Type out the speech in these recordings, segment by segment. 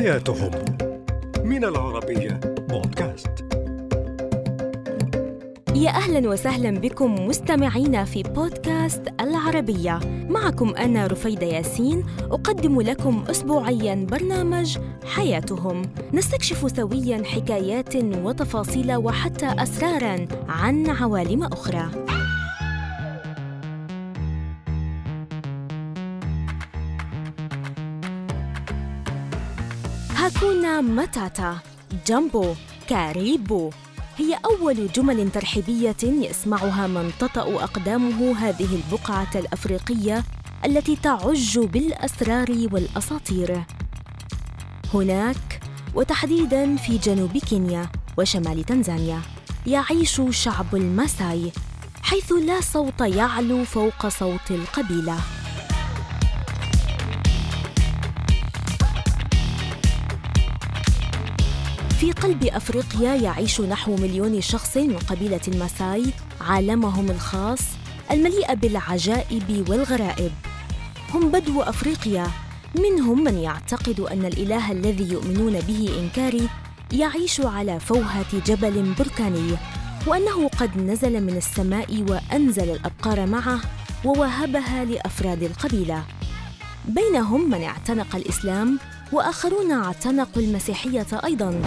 حياتهم من العربية بودكاست. يا أهلا وسهلا بكم مستمعينا في بودكاست العربية. معكم أنا رفيدة ياسين أقدم لكم أسبوعيا برنامج حياتهم. نستكشف سويا حكايات وتفاصيل وحتى أسرارا عن عوالم أخرى. hakuna matata jambo karibu هي أول جمل ترحيبية يسمعها من تطأ أقدامه هذه البقعة الأفريقية التي تعج بالأسرار والأساطير. هناك وتحديداً في جنوب كينيا وشمال تنزانيا يعيش شعب الماساي حيث لا صوت يعلو فوق صوت القبيلة في قلب أفريقيا يعيش نحو مليون شخص من قبيلة الماساي عالمهم الخاص المليء بالعجائب والغرائب. هم بدو أفريقيا. منهم من يعتقد أن الإله الذي يؤمنون به إنكاري يعيش على فوهة جبل بركاني وأنه قد نزل من السماء وأنزل الأبقار معه ووهبها لأفراد القبيلة. بينهم من اعتنق الإسلام وآخرون اعتنقوا المسيحية أيضا.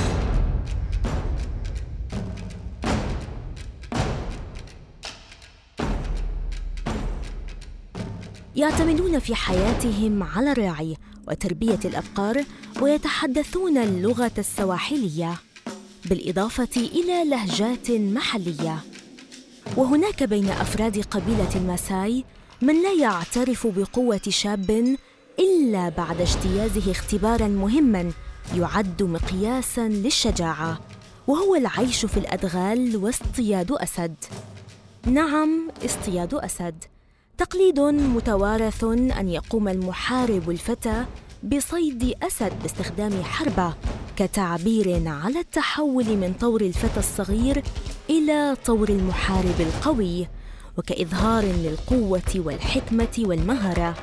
يعتمدون في حياتهم على الرعي وتربية الأبقار ويتحدثون اللغة السواحلية بالإضافة إلى لهجات محلية. وهناك بين أفراد قبيلة الماساي من لا يعترف بقوة شاب إلا بعد اجتيازه اختبارا مهما يعد مقياسا للشجاعة وهو العيش في الأدغال واصطياد أسد. نعم اصطياد أسد. تقليد متوارث أن يقوم المحارب الفتى بصيد أسد باستخدام حربة كتعبير على التحول من طور الفتى الصغير إلى طور المحارب القوي وكإظهار للقوة والحكمة والمهارة.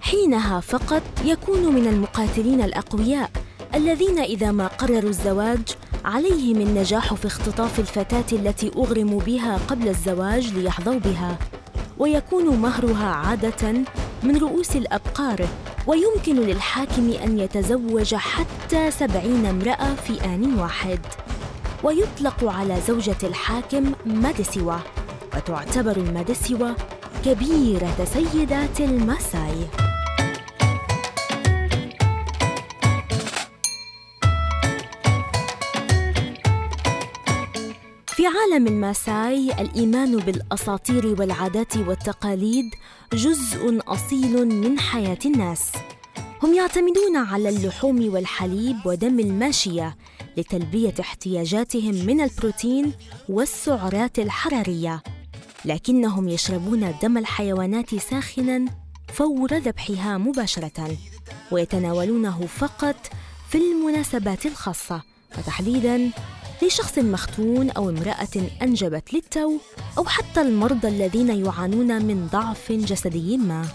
حينها فقط يكون من المقاتلين الأقوياء الذين إذا ما قرروا الزواج عليهم النجاح في اختطاف الفتاة التي أغرموا بها قبل الزواج ليحظوا بها. ويكون مهرها عادة من رؤوس الأبقار ويمكن للحاكم أن يتزوج حتى سبعين امرأة في آن واحد. ويطلق على زوجة الحاكم مادسوة وتعتبر المادسوة كبيرة سيدات الماساي في عالم الماساي الإيمان بالأساطير والعادات والتقاليد جزء أصيل من حياة الناس. هم يعتمدون على اللحوم والحليب ودم الماشية لتلبية احتياجاتهم من البروتين والسعرات الحرارية. لكنهم يشربون دم الحيوانات ساخنا فور ذبحها مباشرة ويتناولونه فقط في المناسبات الخاصة وتحديدا لشخص مختون أو امرأة أنجبت للتو أو حتى المرضى الذين يعانون من ضعف جسدي ما.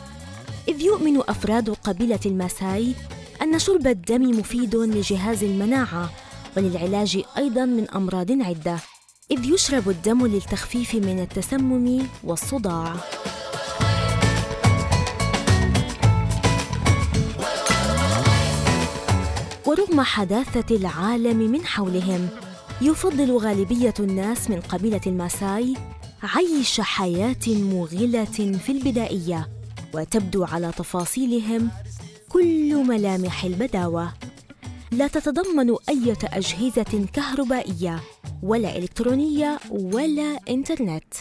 إذ يؤمن أفراد قبيلة الماساي أن شرب الدم مفيد لجهاز المناعة وللعلاج أيضا من أمراض عدة. إذ يشرب الدم للتخفيف من التسمم والصداع. ورغم حداثة العالم من حولهم يفضل غالبية الناس من قبيلة الماساي عيش حياة مغله في البدائية وتبدو على تفاصيلهم كل ملامح البداوة. لا تتضمن أي اجهزه كهربائية ولا إلكترونية ولا إنترنت.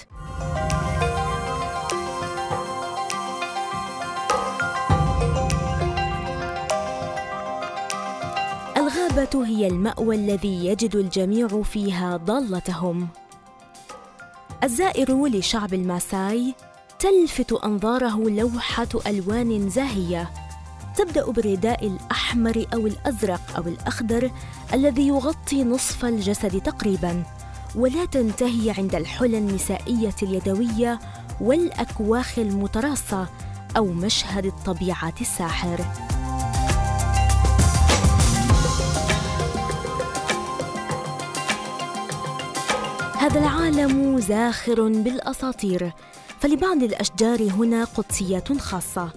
الغابة هي المأوى الذي يجد الجميع فيها ضالتهم. الزائر لشعب الماساي تلفت أنظاره لوحة ألوان زاهية تبدأ بالرداء الأحمر أو الأزرق أو الأخضر الذي يغطي نصف الجسد تقريباً، ولا تنتهي عند الحلى النسائية اليدوية والأكواخ المتراصة أو مشهد الطبيعة الساحر. هذا العالم زاخر بالأساطير. فلبعض الأشجار هنا قدسية خاصة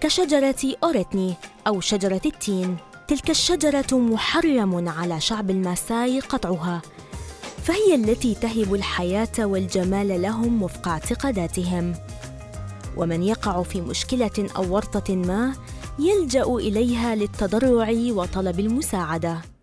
كشجرة أوريتني أو شجرة التين. تلك الشجرة محرم على شعب الماساي قطعها. فهي التي تهب الحياة والجمال لهم وفق اعتقاداتهم. ومن يقع في مشكلة أو ورطة ما يلجأ إليها للتضرع وطلب المساعدة.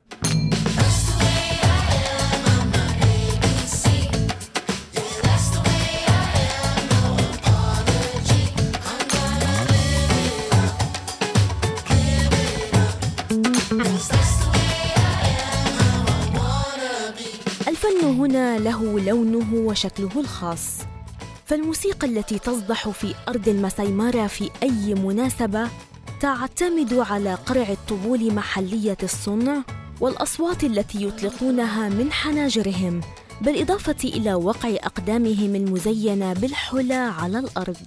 له لونه وشكله الخاص. فالموسيقى التي تصدح في أرض المسايمارا في أي مناسبة تعتمد على قرع الطبول محلية الصنع والأصوات التي يطلقونها من حناجرهم بالإضافة إلى وقع أقدامهم المزينة بالحلى على الأرض.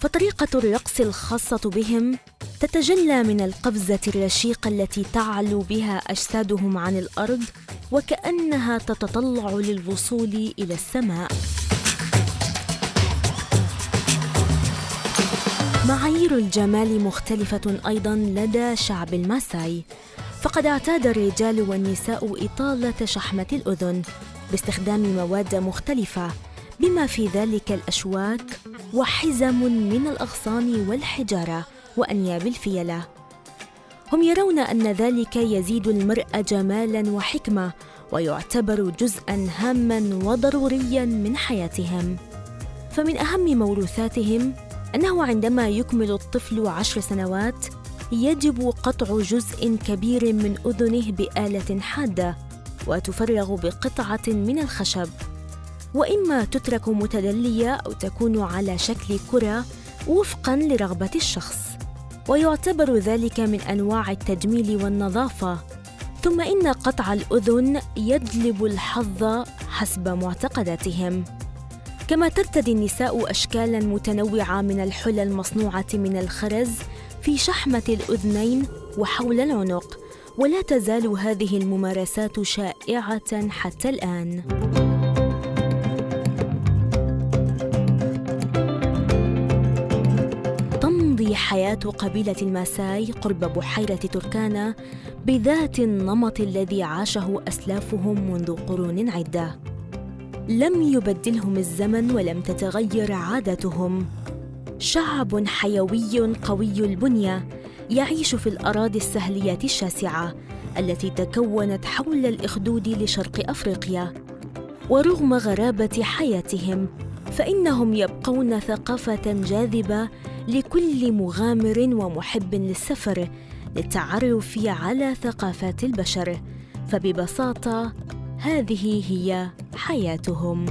فطريقة الرقص الخاصة بهم تتجلى من القفزة الرشيقة التي تعلو بها أجسادهم عن الأرض وكأنها تتطلع للوصول إلى السماء. معايير الجمال مختلفة أيضا لدى شعب الماساي. فقد اعتاد الرجال والنساء إطالة شحمة الأذن باستخدام مواد مختلفة بما في ذلك الأشواك وحزم من الأغصان والحجارة. وأنياب الفيلة. هم يرون أن ذلك يزيد المرء جمالا وحكمة ويعتبر جزءا هاما وضروريا من حياتهم. فمن أهم موروثاتهم أنه عندما يكمل الطفل عشر سنوات يجب قطع جزء كبير من أذنه بآلة حادة وتفرغ بقطعة من الخشب. وإما تترك متدلية أو تكون على شكل كرة وفقا لرغبة الشخص. ويعتبر ذلك من أنواع التجميل والنظافة. ثم إن قطع الأذن يجلب الحظ حسب معتقداتهم. كما ترتدي النساء اشكالا متنوعة من الحلى المصنوعة من الخرز في شحمة الأذنين وحول العنق ولا تزال هذه الممارسات شائعة حتى الآن. تمضي حياة قبيلة الماساي قرب بحيرة تركانا بذات النمط الذي عاشه أسلافهم منذ قرون عدة. لم يبدلهم الزمن ولم تتغير عاداتهم. شعب حيوي قوي البنية يعيش في الأراضي السهلية الشاسعة التي تكونت حول الإخدود لشرق أفريقيا. ورغم غرابة حياتهم فإنهم يبقون ثقافة جاذبة لكل مغامر ومحب للسفر للتعرف على ثقافات البشر. فببساطة هذه هي حياتهم.